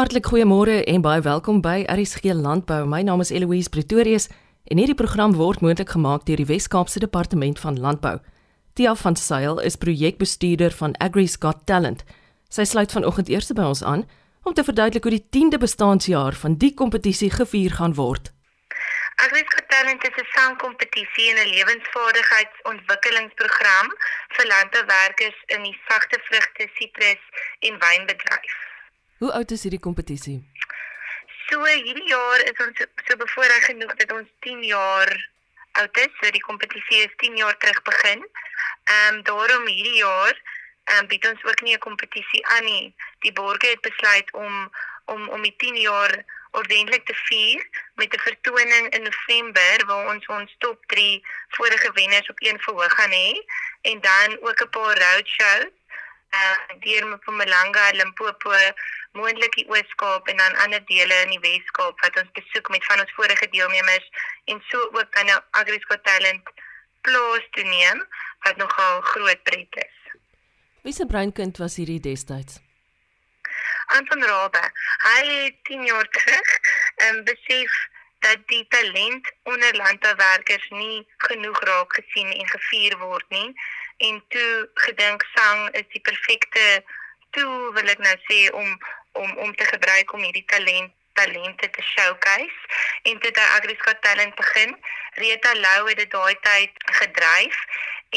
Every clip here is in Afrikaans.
Hartlik goeiemôre en baie welkom by RSG Landbou. My naam is Eloise Pretorius en hierdie program word moontlik gemaak deur die Wes-Kaapse Departement van Landbou. Tia van Sail is projekbestuurder van Agri's Got Talent. Sy sluit vanoggend eers by ons aan om te verduidelik hoe die 10de bestaanjaar van die kompetisie gevier gaan word. Agri's Got Talent is 'n sangkompetisie en 'n lewensvaardigheidsontwikkelingsprogram vir landbouwerkers in die sagte vrugte, sitrus en wynbedryf. Hoe oud is hierdie kompetisie? So hierdie jaar is ons so bevoorreg genoeg dat ons 10 jaar oud is. So die kompetisie is 10 jaar terug begin. Ehm um, daarom hierdie jaar ehm um, bied ons ook nie 'n kompetisie aan nie. Die borge het besluit om om om die 10 jaar ordentlik te vier met 'n vertoning in November waar ons ons top 3 vorige wenners op een verhoog gaan hê en dan ook 'n paar roadshows uh deur Mpumalanga, Limpopo, moontlik die Oos-Kaap en dan ander dele in die Wes-Kaap wat ons besoek met van ons vorige deelnemers en so ook dan nou Agrisco Talent plaas te neem wat nogal groot pret is. Wie se breinkind was hierdie destyds? Anton Rabe. Hy het 10 jaar terug um, besef dat die talent onder landbouwerkers nie genoeg raak gesien en gevier word nie en toe gedink sang is die perfekte tool wil ek nou sê om om om te gebruik om hierdie talent talente te showcase en dit het Agriska talent begin. Rita Lou het dit daai tyd gedryf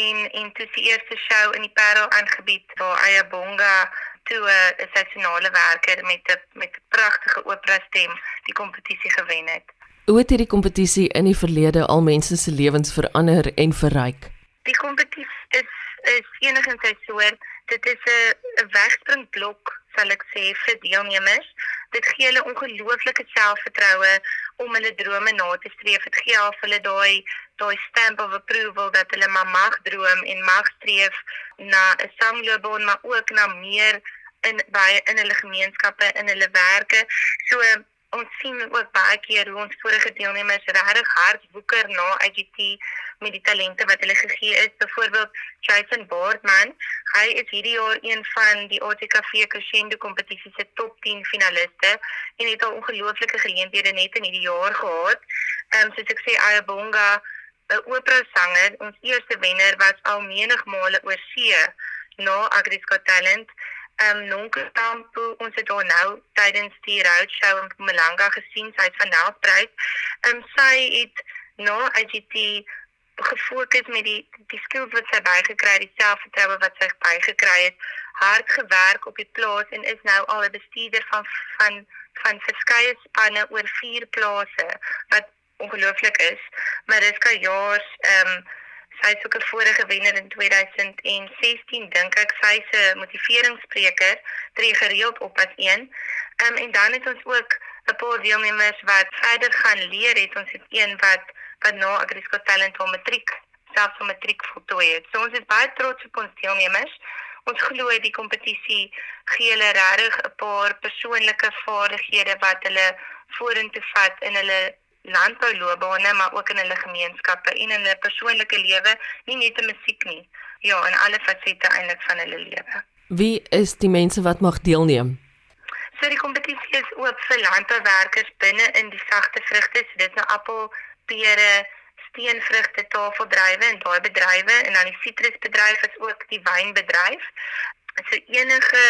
en en toe die eerste show in die Parel aangebied waar Ayabonga toe 'n sessionale werker met 'n met 'n pragtige opera stem die kompetisie gewen het. Hoe het hierdie kompetisie in die verlede al mense se lewens verander en verryk? Die kompetisie is is enigins sy soort. Dit is 'n wegspringblok, sal ek sê, vir deelnemers. Dit gee hulle ongelooflike selfvertroue om hulle drome na te streef. Dit gee af hulle daai daai stamp of approval dat hulle maar mag droom en mag streef na 'n sangloopbaan, maar ook na meer in by in hulle gemeenskappe, in hulle werke. So ons sien ook baie keer hoe ons vorige deelnemers regtig hard woeker na IGT met die talente wat hulle gegee is. Byvoorbeeld Jason Boardman, hy is hierdie jaar een van die ATKV Crescendo kompetisie se top 10 finaliste en het al ongelooflike geleenthede net in hierdie jaar gehad. Ehm um, soos ek sê Ayabonga 'n opera sanger, ons eerste wenner was al menigmale oor see na Agri's Got Talent um, Nonketampo ons het daar nou tydens die roadshow in Mpumalanga gesien sy het van Nelspruit. Ehm um, sy het na IGT gefokus met die die skills wat sy bygekry het, die selfvertroue wat sy bygekry het, hard gewerk op die plaas en is nou al 'n bestuurder van van van verskeie spanne oor vier plase wat ongelooflik is. Maar dis ka jaars ehm um, sy is ook 'n vorige wenner in 2016 dink ek sy se motiveringsspreker tree gereeld op as een. Ehm um, en dan het ons ook 'n paar deelnemers wat verder gaan leer het. Ons het een wat wat na Agrisco Talent hom matriek selfs hom matriek voltooi het. So ons is baie trots op ons deelnemers. Ons glo die kompetisie gee hulle regtig 'n paar persoonlike vaardighede wat hulle vorentoe vat in hulle landbouloopbane maar ook in hulle gemeenskappe en in hulle persoonlike lewe, nie net in musiek nie. Ja, in alle fasette eintlik van hulle lewe. Wie is die mense wat mag deelneem? So die kompetisie is oop vir landbouwerkers binne in die sagte vrugte, so dit nou appel, pere, steenvrugte, tafeldrywe en daai bedrywe en dan die sitrusbedryf is ook die wynbedryf. So enige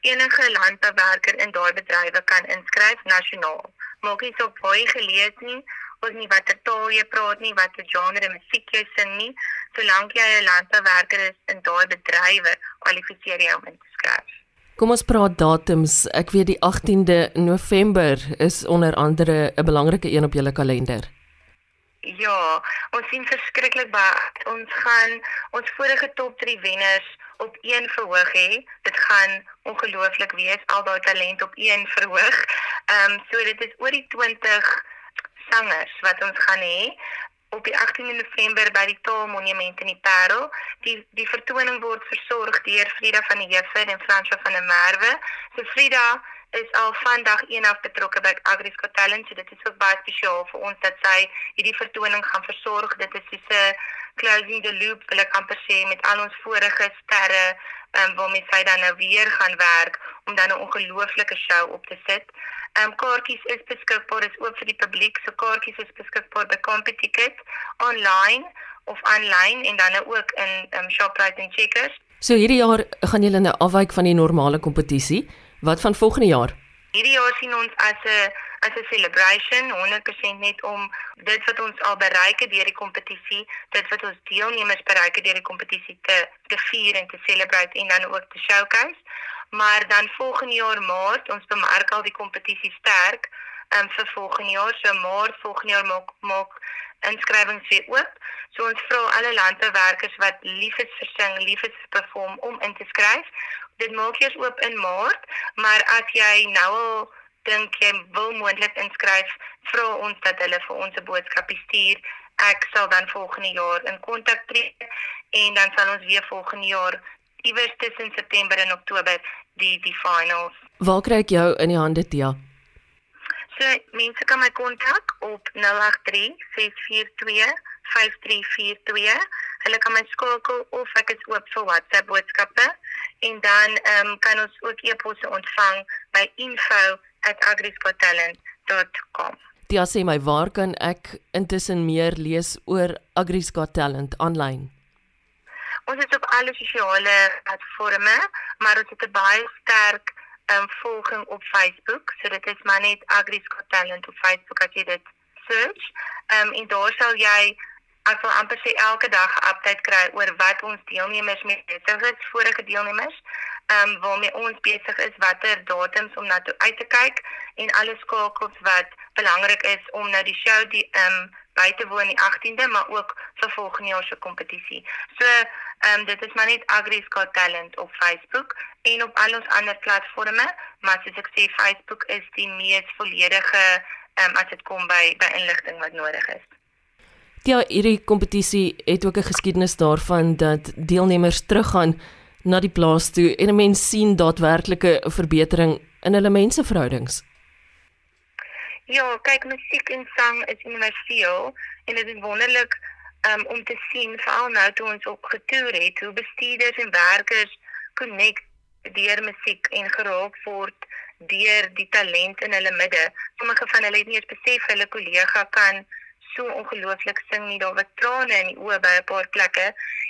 enige landbouwerker in daai bedrywe kan inskryf nasionaal maak nie so baie gelees nie of nie watter taal jy praat nie, watter genre musiek jy sing nie, solank jy 'n landbouwerker is in daai bedrywe, kwalifiseer jy om in te skryf. Kom ons praat datums. Ek weet die 18de November is onder andere 'n belangrike een op julle kalender. Ja, ons sien verskriklik baie. Ons gaan ons vorige top 3 wenners op een verhoog hê. Dit gaan ongelooflik wees al daai talent op een verhoog. Ehm um, so dit is oor die 20 sangers wat ons gaan hê op die 18de November by die Taalmonument in die Parel. Die die vertoning word versorg deur Frida van die Juffer en Franswa van der Merwe. So Frida is al van dag 1 af betrokke by Agri's Got Talent. So dit is ook baie spesiaal vir ons dat sy hierdie vertoning gaan versorg. Dit is soos 'n closing the loop, wil ek amper sê met al ons vorige sterre um, waarmee sy dan nou weer gaan werk om dan 'n ongelooflike show op te sit. Ehm um, kaartjies is beskikbaar is oop vir die publiek. So kaartjies is beskikbaar by Competicket online of aanlyn en dan ook in ehm um, Shoprite en Checkers. So hierdie jaar gaan julle nou afwyk van die normale kompetisie. Wat van volgende jaar? Hierdie jaar sien ons as 'n as 'n celebration 100% net om dit wat ons al bereik het deur die kompetisie, dit wat ons deelnemers bereik het deur die kompetisie te te vier en te celebrate en dan ook te showcase. Maar dan volgende jaar Maart, ons bemerk al die kompetisie sterk um, vir volgende jaar. So Maart volgende jaar maak maak inskrywings weer oop. So ons vra alle landbouwerkers wat lief is vir sing, lief is vir perform om in te skryf. Dit maak eers oop in Maart, maar as jy nou al dink jy wil moontlik inskryf, vra ons dat hulle vir ons 'n boodskap stuur. Ek sal dan volgende jaar in kontak tree en dan sal ons weer volgende jaar iewers tussen September en Oktober die die finals. Waar kry ek jou in die hande, Tia? So mense kan my kontak op 083 642 5342. Hulle kan my skakel of ek is oop vir WhatsApp boodskappe en dan ehm um, kan ons ook e-posse ontvang by info@agriscotalent.com. Tia sê my, waar kan ek intussen meer lees oor Agriscot Talent aanlyn? Ons is op alle sosiale platforms, maar ons het 'n baie sterk um, volging op Facebook. So dit is maar net Agriscot Talent op Facebook as jy dit search. Ehm um, en daar sal jy ek wil amper sê elke dag 'n update kry oor wat ons deelnemers mee besig is, vorige deelnemers, ehm um, waarmee ons besig is, watter datums om na toe uit te kyk en alle skakels wat belangrik is om nou die show die ehm um, by te woon die 18de, maar ook vir volgende jaar se kompetisie. So, ehm um, dit is maar net Agri's Got Talent op Facebook en op al ons ander platforms, maar soos ek sê, Facebook is die mees volledige ehm um, as dit kom by by inligting wat nodig is. Ja, hierdie kompetisie het ook 'n geskiedenis daarvan dat deelnemers teruggaan na die plaas toe en 'n mens sien daadwerklike verbetering in hulle menseverhoudings. Ja, kyk, musiek en sang is universeel en dit is wonderlik um, om te sien veral nou toe ons op getoer het hoe bestuurders en werkers connect deur musiek en geraak word deur die talent in hulle midde. Sommige van hulle het nie eens besef hulle kollega kan so ongelooflik sing nie. Daar was trane in die oë by 'n paar plekke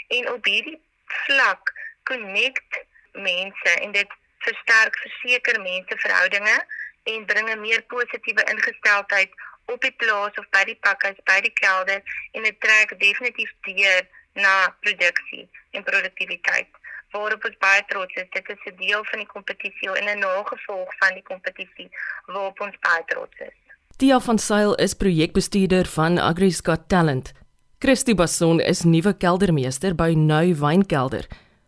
en op hierdie vlak connect mense en dit versterk verseker mense verhoudinge en bring 'n meer positiewe ingesteldheid op die plaas of by die pakhuis, by die kelder en dit trek definitief deur na produksie en produktiwiteit. Waarop ons baie trots is, dit is 'n deel van die kompetisie en 'n nagevolg van die kompetisie waarop ons baie trots is. Tia van Sail is projekbestuurder van Agri's Got Talent. Christy Basson is nuwe keldermeester by Nou Wynkelder.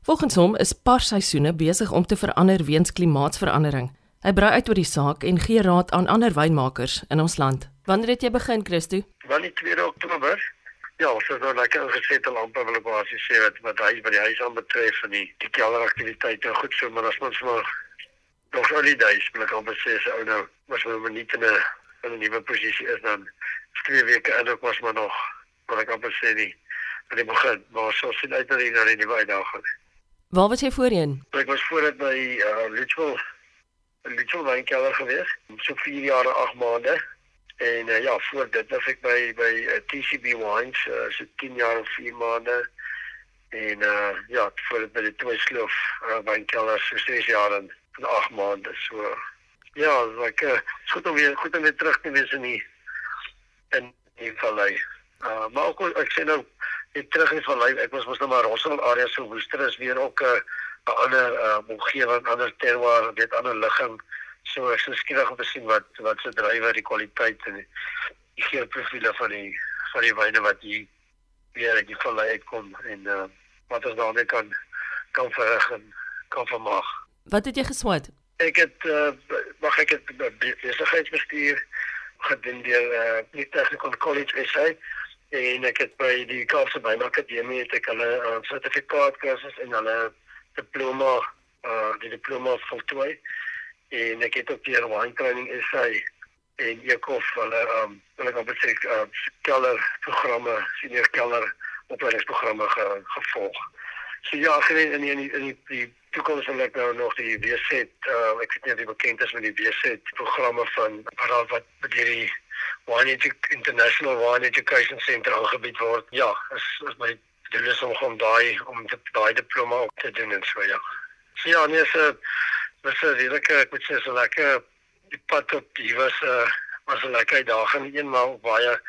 Volgens hom is parsseisoene besig om te verander weens klimaatsverandering. Hy brei uit oor die saak en gee raad aan ander wynmakers in ons land. Wanneer het jy begin, Christo? Die 2 Oktober. Ja, so nou lekker ingesette lampe wil ek basies sê wat wat hy by die huis aan betref van die die kelderaktiwiteite. Goed so, maar as ons maar nog al die dae spreek om te sê so nou, was ons nie in 'n in 'n nuwe posisie is dan twee weke in ook was maar nog wat ek amper sê die aan die begin maar so sien uit na die na die nuwe uitdaging. Waar was jy voorheen? Ek was voorheen by uh, Litchfield in Litchfield by Keller gewees so 4 jaar en 8 maande en uh, ja voor dit was ek by by uh, TCB Wines uh, so 10 jaar en 4 maande en uh, ja voor dit by die twee sloof uh, by Keller so 6 jaar en 8 maande so ja, like uh, goed om weer goed om weer terug te wees in die in die vallei. Uh maar ook ek sê nou net terug in vallei. Ek was mos nou maar Rossel area so woester is weer ook 'n uh, 'n ander uh, omgewing, ander terroir, dit ander ligging. So ek is skieurig om te sien wat wat se drywer die kwaliteit en die, die geurprofiele van die van die wyne wat hier weer uit die vallei uitkom en uh wat ons daarmee kan kan verrig en kan vermaak. Wat het jy geswat? Ek het uh, mag ek het besigheidsbestuur gedoen deur uh, die Technical College SA en ek het by die Kaapse Wynakademie het ek hulle uh, sertifikaat kursus en hulle diploma uh, die diploma voltooi en ek het ook hier wine training SA en Eekhof hulle ehm um, hulle kan besê uh, keller programme senior keller opleidingsprogramme ge, gevolg. So ja, geen in in in die, die toekoms wil ek nou nog die WZ uh, ek weet nie of jy bekend is met die WZ programme van wat wat met hierdie Wine International Wine Education Center aangebied word. Ja, is is my doel is om om daai om daai diploma op te doen en so ja. So ja, nee, so was 'n redelike ek moet sê so lekker die pad op die was 'n uh, was 'n lekker uitdaging eenmaal baie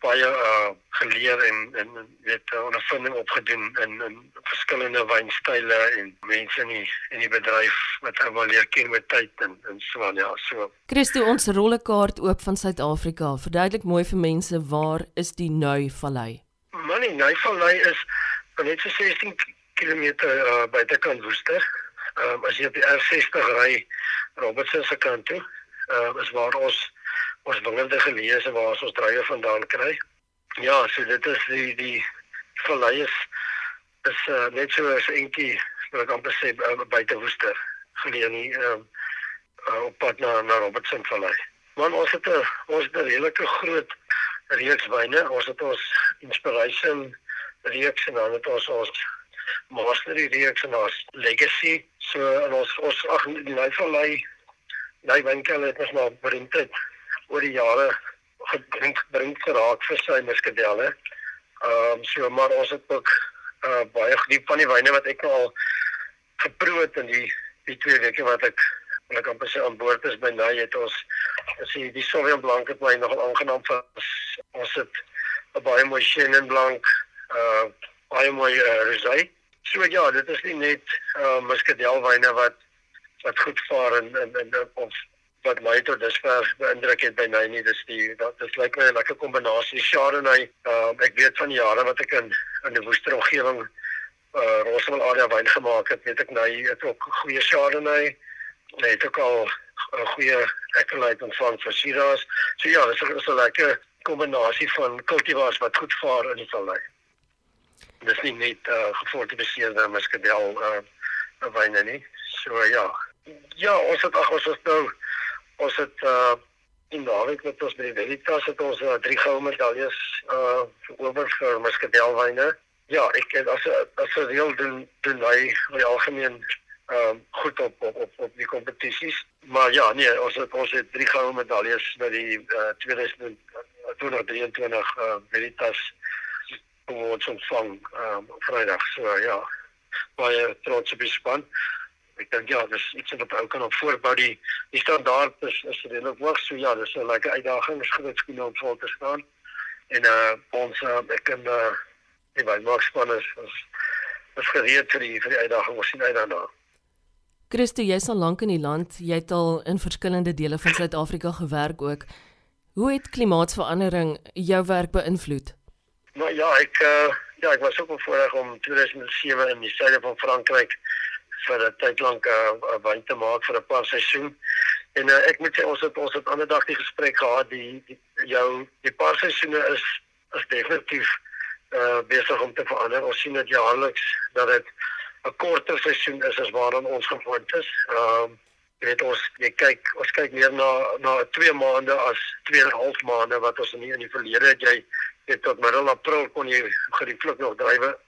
baie uh geleer en en weet uh, ondervinding opgedoen in in verskillende wynstyle en mense in die in die bedryf wat ek wil leer ken met tyd en en so aan ja so. Christo ons rollekaart oop van Suid-Afrika. Verduidelik mooi vir mense waar is die Nui Vallei? Manie, Nui Vallei is net so 16 km uh, buitekant Woester. Ehm um, as jy op die R60 ry Robertson se kant toe, uh, is waar ons ons wingerde gelees en waar ons druiwe vandaan kry. Ja, so dit is die die vallei is is uh, net so as eentjie wat ek amper sê uh, buite Woester geleë nie ehm uh, op pad na na Robertson vallei. Want ons het 'n ons het 'n redelike groot reeks wyne. Ons het ons inspiration reeks en dan het ons ons mastery reeks en ons legacy so en ons ons ag die Nyvallei daai winkel het ons maar bereid oor die jare gedrink bring geraak vir sy muskadelle. Ehm um, so maar ons het ook uh, baie geniet van die wyne wat ek al geproe het in die die twee weke wat ek ek kan presies aan boord is by Nay het ons as jy die Sauvignon Blanc het my nogal aangenaam vir ons het 'n baie mooi Chenin Blanc, uh baie mooi uh, Rosé. So ja, dit is nie net uh muscadelwyne wat wat goed vaar en en, en of wat my tot dusver beïndruk het by my nie, dis die dat dis lyk my 'n lekker kombinasie Chardonnay. Uh ek weet van die jare wat ek in in die Woester omgewing uh Roswell area wyn gemaak het, weet ek nou het ook goeie Chardonnay. Nee, het ook al 'n goeie accolade ontvang vir Shiraz. So ja, dis 'n lekker kombinasie van kultivars wat goed vaar in die vallei dis nie net uh, gefortifiseerde muskadel uh wyne nie. So ja. Ja, ons het ag ons het nou ons het uh in daardie met ons by die Veritas het ons uh, drie goue medaljes uh oor vir muskadelwyne. Ja, ek as as 'n reël doen doen hy vir algemeen ehm uh, goed op op op op die kompetisies. Maar ja, nee, ons het ons het drie goue medaljes by die uh 2023 uh Veritas awards ontvang ehm um, Vrydag. So ja, baie trots op die span. Ek dink ja, dis iets wat ou kan op voorbou die die standaard is is redelik hoog. So ja, dis 'n lekker uitdaging, is groot skoene om vol te staan. En uh ons uh, ek kan uh die wynmark span is is is gereed vir die vir die uitdaging. Ons sien uit daarna. Christo, jy's al lank in die land. Jy het al in verskillende dele van Suid-Afrika gewerk ook. Hoe het klimaatsverandering jou werk beïnvloed? Nou ja, ek uh, ja, ek was ook voorreg om 2007 in die suide van Frankryk vir 'n tyd lank 'n uh, wyn te maak vir 'n paar seisoen. En uh, ek moet sê ons het ons het ander dag die gesprek gehad die, die jou die paar seisoene is is definitief uh besig om te verander. Ons sien dit jaarliks dat dit 'n korter seisoen is as waaraan ons gewoond is. Ehm uh, jy weet ons jy kyk ons kyk meer na na 2 maande as 2 en 'n half maande wat ons in die, in die verlede het jy het tot middel April kon jy gerieflik nog drywe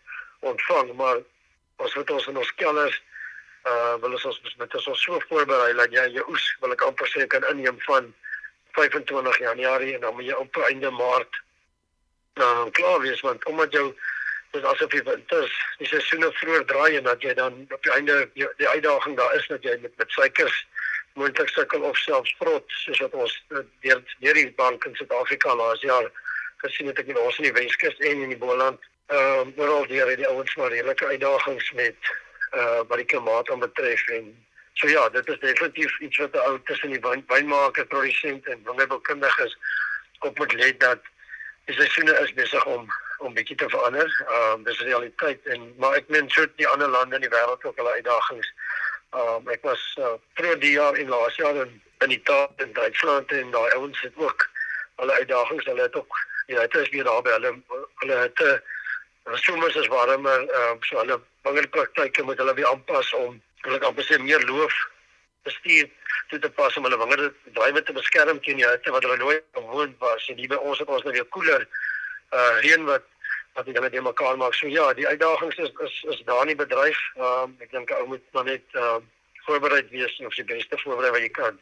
ontvang, maar ons het ons in ons kelders uh wil ons ons met ons so voorberei dat jy jou oes wil ek amper sê kan inneem van 25 Januarie en dan moet jy op einde Maart uh, klaar wees want omdat jou dis asof jy winters die seisoene vroeër draai en dat jy dan op die einde die, die uitdaging daar is dat jy met met suikers moontlik sukkel of selfs vrot soos wat ons uh, deur deur die bank in Suid-Afrika laas jaar gesien het ek in ons in die Weskus en in die Boland. Ehm uh, oral deur het die ouens maar redelike uitdagings met uh wat die klimaat betref en so ja, dit is definitief iets wat ou tussen die wyn, wynmaker, produsent en wingerdboukundiges op moet let dat die seisoene is besig om om bietjie te verander. Ehm uh, dis realiteit en maar ek meen so die ander lande in die wêreld ook hulle uitdagings. Ehm um, ek was uh, vroeër die jaar in laas jaar in in Italië en Duitsland en daai ouens het ook hulle uitdagings. Hulle het ook Ja, dit is weer daar by hulle hulle het 'n uh, somers is warmer, ehm uh, so hulle wingerdpraktyke moet hulle weer aanpas om hulle kan besê meer loof bestuur toe te pas om hulle wingerde drywe te beskerm teen die hitte wat hulle nooit gewoon was en hier by ons het ons nou weer koeler uh reën wat wat dinge net mekaar maak. So ja, die uitdagings is is is daar in die bedryf. Ehm um, ek dink ou moet maar net ehm uh, voorbereid wees of die beste voorberei wat jy kan.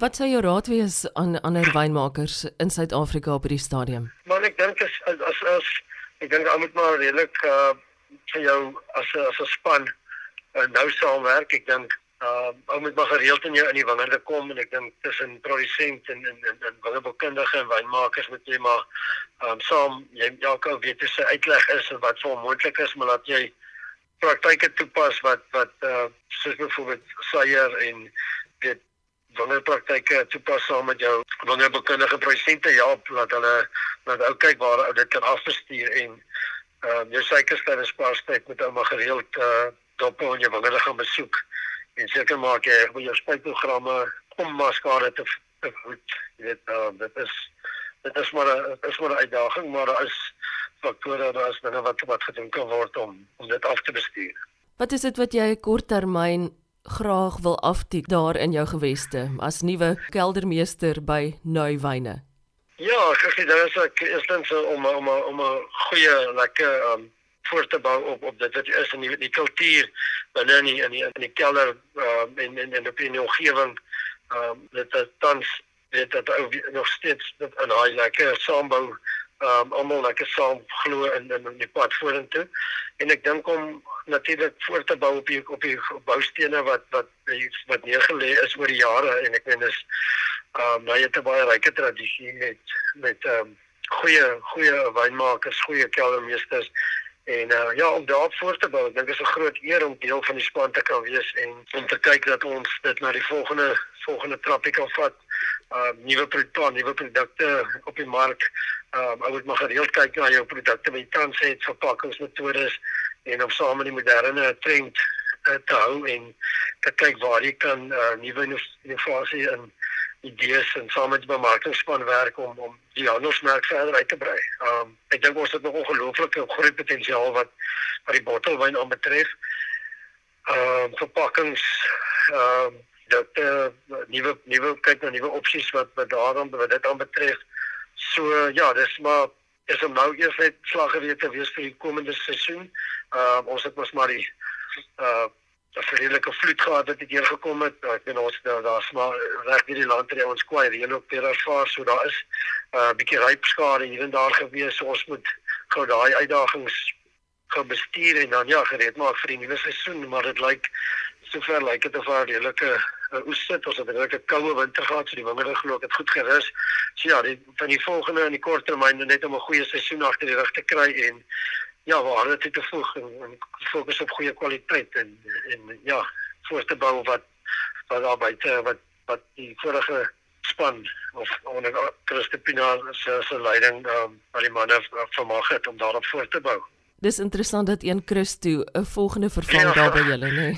Wat sou jou raad wees aan ander wynmakers in Suid-Afrika op hierdie stadium? Maar ek dink as as, as ek dink ou moet maar redelik uh vir jou as 'n as 'n span uh, nou saamwerk. Ek dink uh ou moet maar gereeld in jou in die wingerde kom en ek dink tussen produsent en en en, en wingerdboukundige en wynmakers moet jy maar um saam jy elke weet hoe sy uitleg is en wat vir moontlik is maar dat jy praktyke toepas wat wat uh soos byvoorbeeld saier en weet wingerdpraktyke toepas saam met jou wingerdboukundige produsente help dat hulle dat ou kyk waar ou dit kan afstuur en um jou suikerstyn en spaarstyd moet ou maar gereeld uh dop in jou wingerde gaan besoek en seker maak jy met jou spuitprogramme om maskare te goed. Jy weet uh, dit is dit is maar 'n is maar 'n uitdaging, maar daar is faktore daar is dinge wat wat gedoen kan word om om dit af te bestuur. Wat is dit wat jy korttermyn graag wil aftik daar in jou geweste as nuwe keldermeester by Nuwyne? Ja, sê dit is ek eerstens om om om 'n goeie lekker um voor te bou op op dit wat is in die die kultuur binne in die in die, in die kelder uh, en en en op die omgewing um, dit is tans weet dat ou nog steeds dit in daai lekker saambou um, almal lekker saam glo in in die pad vorentoe en ek dink om natuurlik voor te bou op die op die boustene wat wat wat neergelê is oor die jare en ek meen dis ehm um, jy het 'n baie ryk tradisie met met ehm um, goeie goeie wynmakers, goeie keldermeesters En uh, ja, om daar voor te bou, ek dink is 'n groot eer om deel van die span te kan wees en om te kyk dat ons dit na die volgende volgende trappie kan vat. Uh nuwe produkte, nuwe produkte op die mark. Um ou moet maar gereeld kyk na jou produkte met tans het verpakkingsmetodes en om saam met die moderne trend uh, te hou en te kyk waar jy kan uh, nuwe innovasie in idees en saam met die bemarkingspan werk om om die handelsmerk verder uit te brei. Um ek dink ons het nog ongelooflike groot potensiaal wat wat die bottelwyn aanbetref. Um verpakkings um dat uh, nuwe nuwe kyk na nuwe opsies wat wat daarom wat dit aanbetref. So ja, dis maar is om nou eers net slag geweet te wees vir die komende seisoen. Um ons het mos maar die uh 'n redelike vloed gehad wat hier gekom het. Ek weet ons daar daar's maar reg hierdie land hier ons kwaai reën op per ervaar so daar is 'n uh, bietjie rypskade hier en daar gewees. So ons moet gou daai uitdagings gaan bestuur en dan ja gereed maak vir die nuwe seisoen, maar dit lyk sover lyk dit of daar redelike uh, oes sit. Ons het 'n redelike koue winter gehad, so die wingerde glo ek het goed gerus. So ja, die van die volgende in die kort termyn net om 'n goeie seisoen agter die rug te kry en ja, waar hulle toe te voeg en, en fokus op goeie kwaliteit en en ja, voor te bou wat wat daar buite wat wat die vorige span of onder Christopina se se leiding um, wat die manne vermag het om daarop voor te bou. Dis interessant dat een Christo 'n volgende vervang ja, daar by julle, nê? Nee.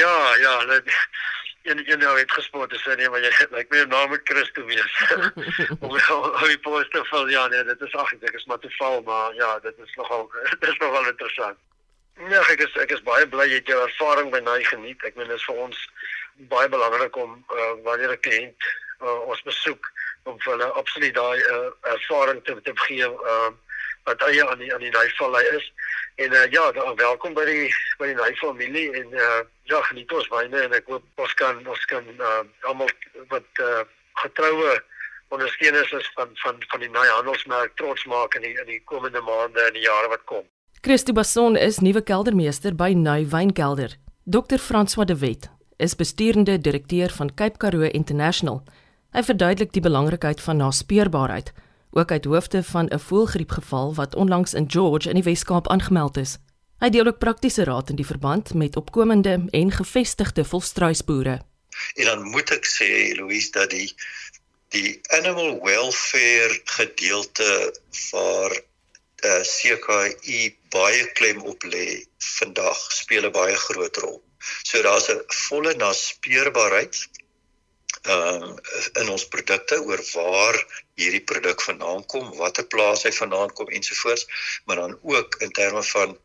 ja, ja, hulle en jy nou het gespot is nee maar jy like my naam moet Christo wees. Om hoe die poste val ja nee dit is ag ek is maar te val maar ja dit is nogal dit is nogal interessant. Ja ek is ek is baie bly jy het jou ervaring by my geniet. Ek meen dit is vir ons baie belangrik om uh, wanneer 'n kliënt uh, ons besoek om vir hulle absoluut daai uh, ervaring te te gee uh, wat eie aan die aan die Nijvallei is. En uh, ja, welkom by die by die Nij familie en uh, ja, geniet ons wyne en ek hoop ons kan ons kan uh, almal wat uh, getroue ondersteuners is van van van die Nij handelsmerk trots maak in die in die komende maande en die jare wat kom. Christo Basson is nuwe keldermeester by Nij Wynkelder. Dr. François de Wet is besturende direkteur van Cape Karoo International. Hy verduidelik die belangrikheid van naspeurbaarheid ook uit hoofde van 'n voëlgriepgeval wat onlangs in George in die Wes-Kaap aangemeld is. Hy deel ook praktiese raad in die verband met opkomende en gevestigde volstruisboere. En dan moet ek sê Louise dat die die animal welfare gedeelte vir eh, CKI baie klem op lê vandag speel 'n baie groot rol. So daar's 'n volle naspeurbaarheid uh in ons produkte oor waar hierdie produk vandaan kom, watter plaas hy vandaan kom ensovoorts, maar dan ook in terme van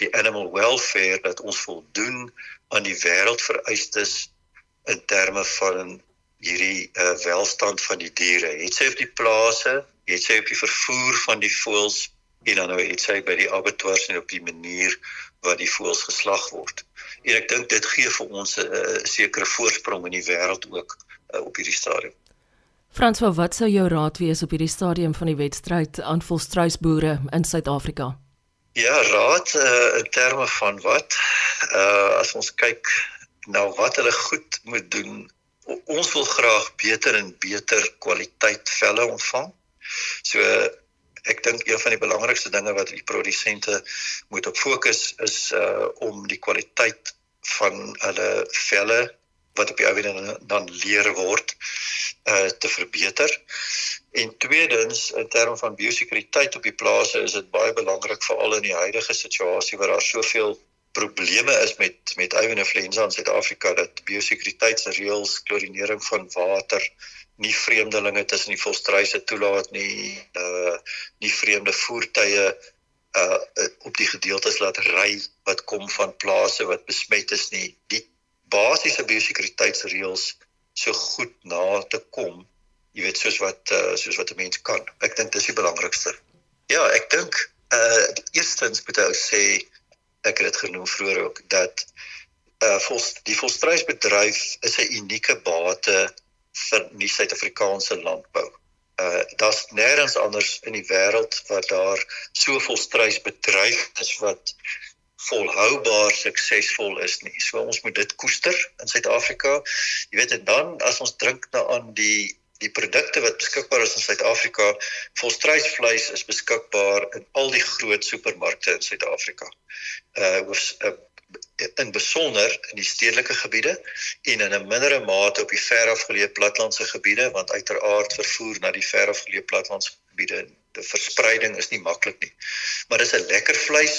die animal welfare dat ons voldoen aan die wêreldvereistes in terme van hierdie uh, welstand van die diere. Het sy op die plase, het sy op die vervoer van die voëls en dan nou het sy by die abattoirs en op die manier wat die voëls geslag word. En ek dink dit gee vir ons 'n uh, sekere voorsprong in die wêreld ook op hierdie stadium. Frans, wat sou jou raad wees op hierdie stadium van die wedstryd aan volstruisboere in Suid-Afrika? Ja, raad uh, in terme van wat? Uh as ons kyk na wat hulle goed moet doen. Ons wil graag beter en beter kwaliteit velle ontvang. So ek dink een van die belangrikste dinge wat die produsente moet op fokus is uh om die kwaliteit van hulle velle wat op die ou en dan leer word uh te verbeter. En tweedens in terme van biosekuriteit op die plase is dit baie belangrik veral in die huidige situasie waar daar soveel probleme is met met influenza in Suid-Afrika dat biosekuriteitsreëls, klorinering van water, nie vreemdelinge tussen die volstruise toelaat nie, uh nie vreemde voertuie uh op die gedeeltes laat ry wat kom van plase wat besmet is nie. Die basiese biosekuriteitsreëls so goed na te kom, jy weet soos wat uh soos wat 'n mens kan. Ek dink dis die belangrikste. Ja, ek dink uh eerstens moet ek sê ek het dit genoem vroeër ook dat uh vol, die volstruisbedryf is 'n unieke bate vir die Suid-Afrikaanse landbou. Uh daar's nêrens anders in die wêreld waar daar soveel struis bedryf is wat volhoubaar suksesvol is nie. So ons moet dit koester in Suid-Afrika. Jy weet en dan as ons drink na aan die die produkte wat beskikbaar is in Suid-Afrika, volstruisvleis is beskikbaar in al die groot supermarkte in Suid-Afrika. Uh oor uh, in besonder in die stedelike gebiede en in 'n mindere mate op die verafgeleë platlandse gebiede want uiteraard vervoer na die verafgeleë platlandse gebiede die verspreiding is nie maklik nie. Maar dis 'n lekker vleis.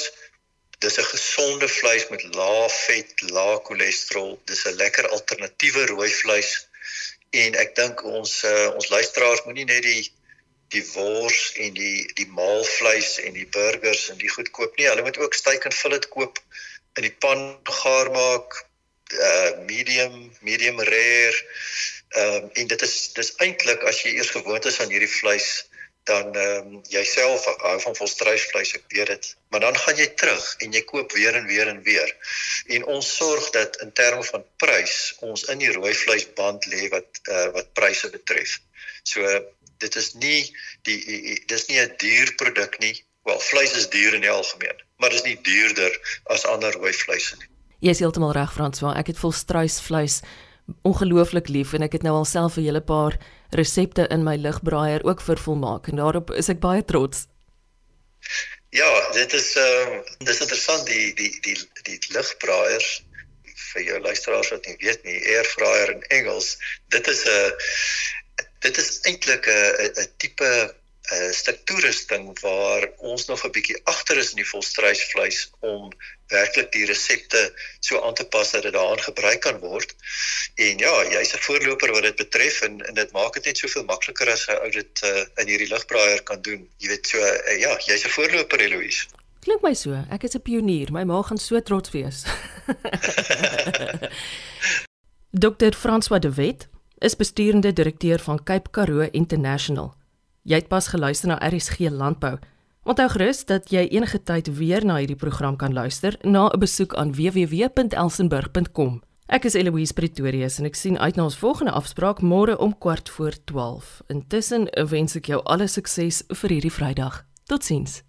Dis 'n gesonde vleis met lae vet, lae cholesterol. Dis 'n lekker alternatiewe rooi vleis. En ek dink ons uh, ons luisteraars moenie net die die wors en die die maalvleis en die burgers en die goed koop nie. Hulle moet ook steak en fillet koop in die pan gaar maak uh medium medium rare ehm um, en dit is dis eintlik as jy eers gewoond is aan hierdie vleis dan ehm um, jouself hou van volstruisvleis ek weet dit maar dan gaan jy terug en jy koop weer en weer en weer. En ons sorg dat in terme van prys ons in die rooi vleisband lê wat uh, wat pryse betref. So dit is nie die dis nie 'n duur produk nie. Wel vleis is duur in die algemeen, maar dit is nie duurder as ander rooi vleise nie. Jy is heeltemal reg Franswa, ek het volstruisvleis ongelooflik lief en ek het nou alself 'n hele paar resepte in my ligbraaier ook vir volmaak en daarop is ek baie trots. Ja, dit is ehm uh, dis interessant die die die die ligbraaiers vir jou luisteraars wat nie weet nie, air fryer in Engels, dit is 'n dit is eintlik 'n 'n tipe 'n stuk toerusting waar ons nog 'n bietjie agter is in die volstruisvleis om werklik die resepte so aan te pas dat dit daarin gebruik kan word. En ja, jy's 'n voorloper wat dit betref en en dit maak dit net soveel makliker as 'n ou dit uh, in hierdie ligbraaier kan doen. Jy weet so uh, ja, jy's 'n voorloper Eloise. Klink my so. Ek is 'n pionier. My ma gaan so trots wees. Dr. François de Wet is besturende direkteur van Cape Karoo International. Jy het pas geluister na RSG Landbou. Onthou gerus dat jy enige tyd weer na hierdie program kan luister na 'n besoek aan www.elsenburg.com. Ek is Eloise Pretorius en ek sien uit na ons volgende afspraak môre om kwart voor 12. Intussen wens ek jou alle sukses vir hierdie Vrydag. Totsiens.